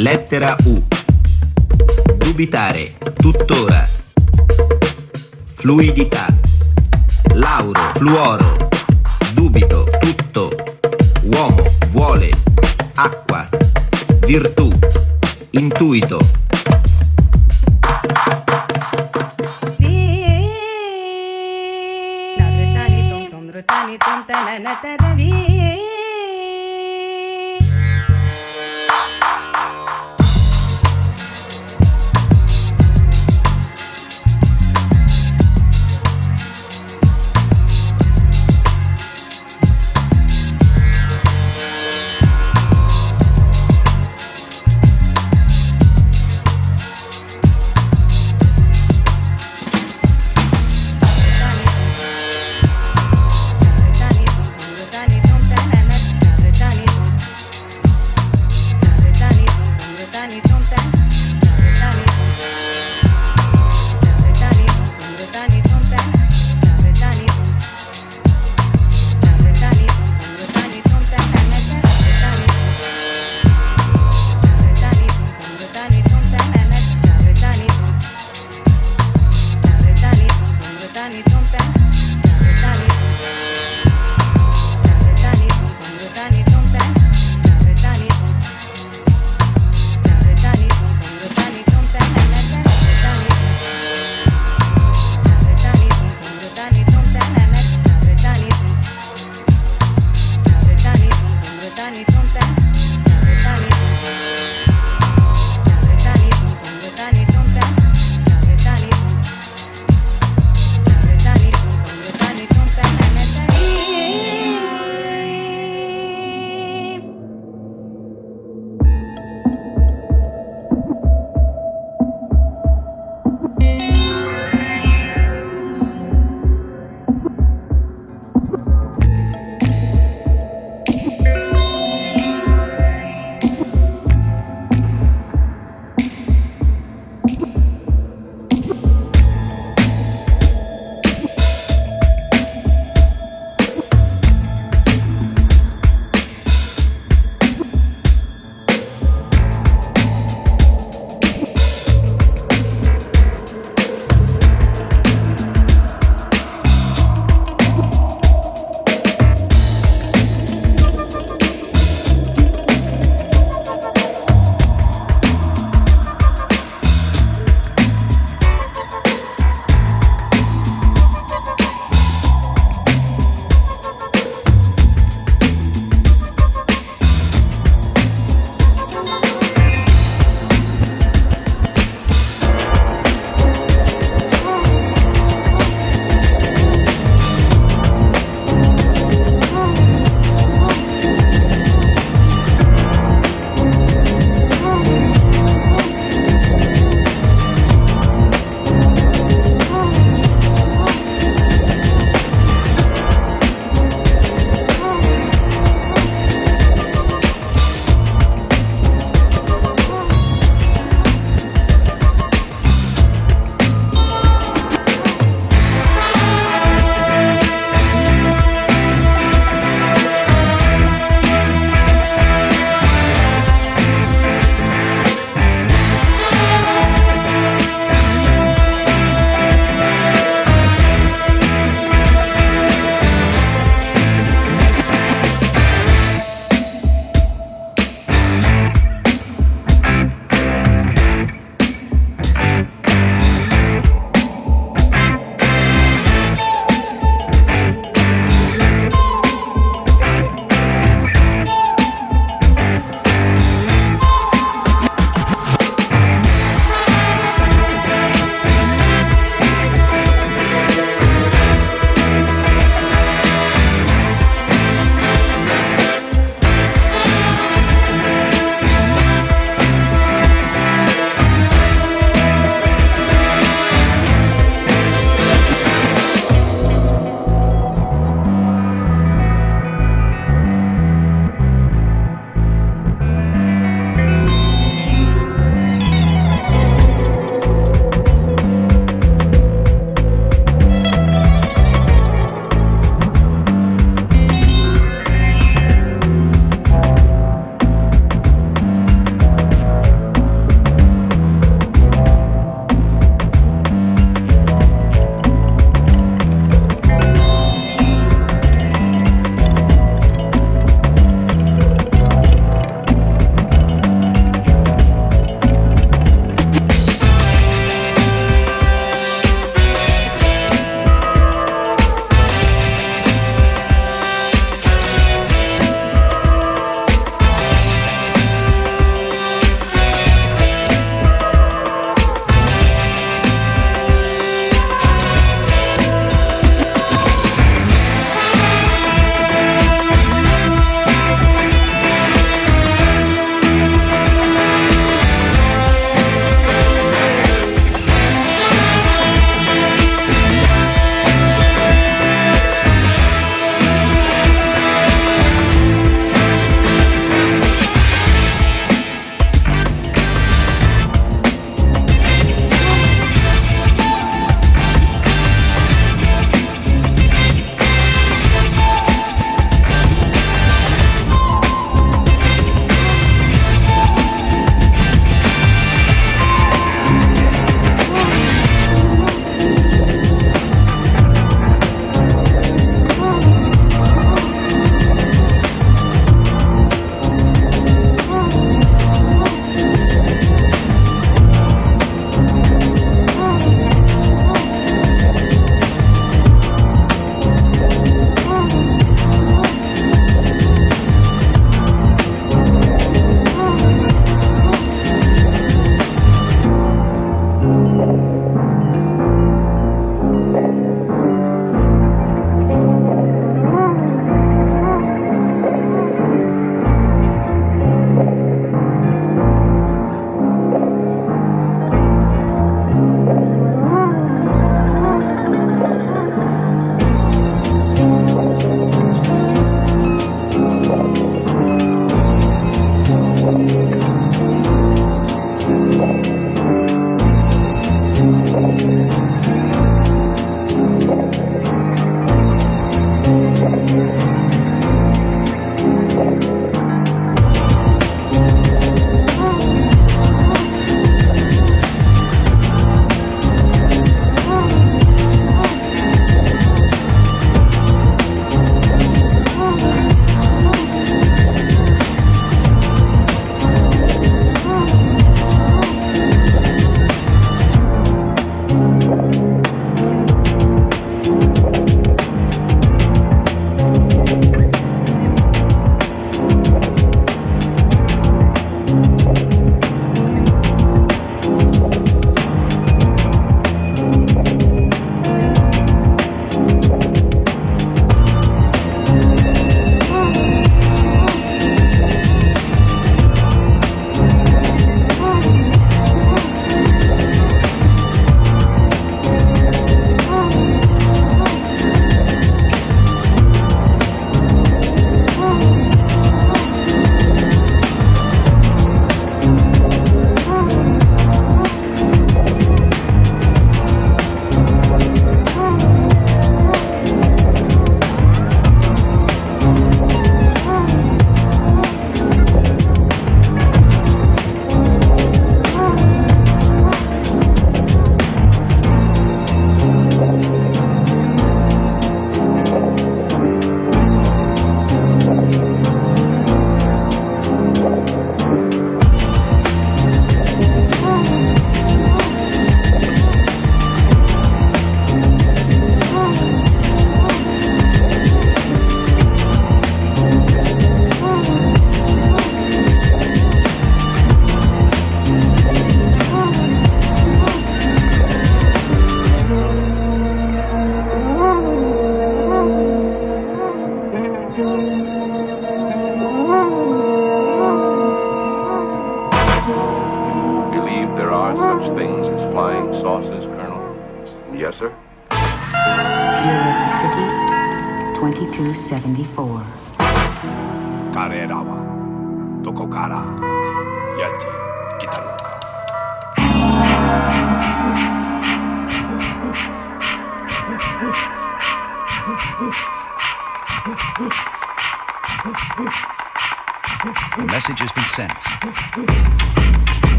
Lettera U. Dubitare, tuttora. Fluidità. Lauro, fluoro. Dubito, tutto. Uomo, vuole. Acqua. Virtù. Intuito.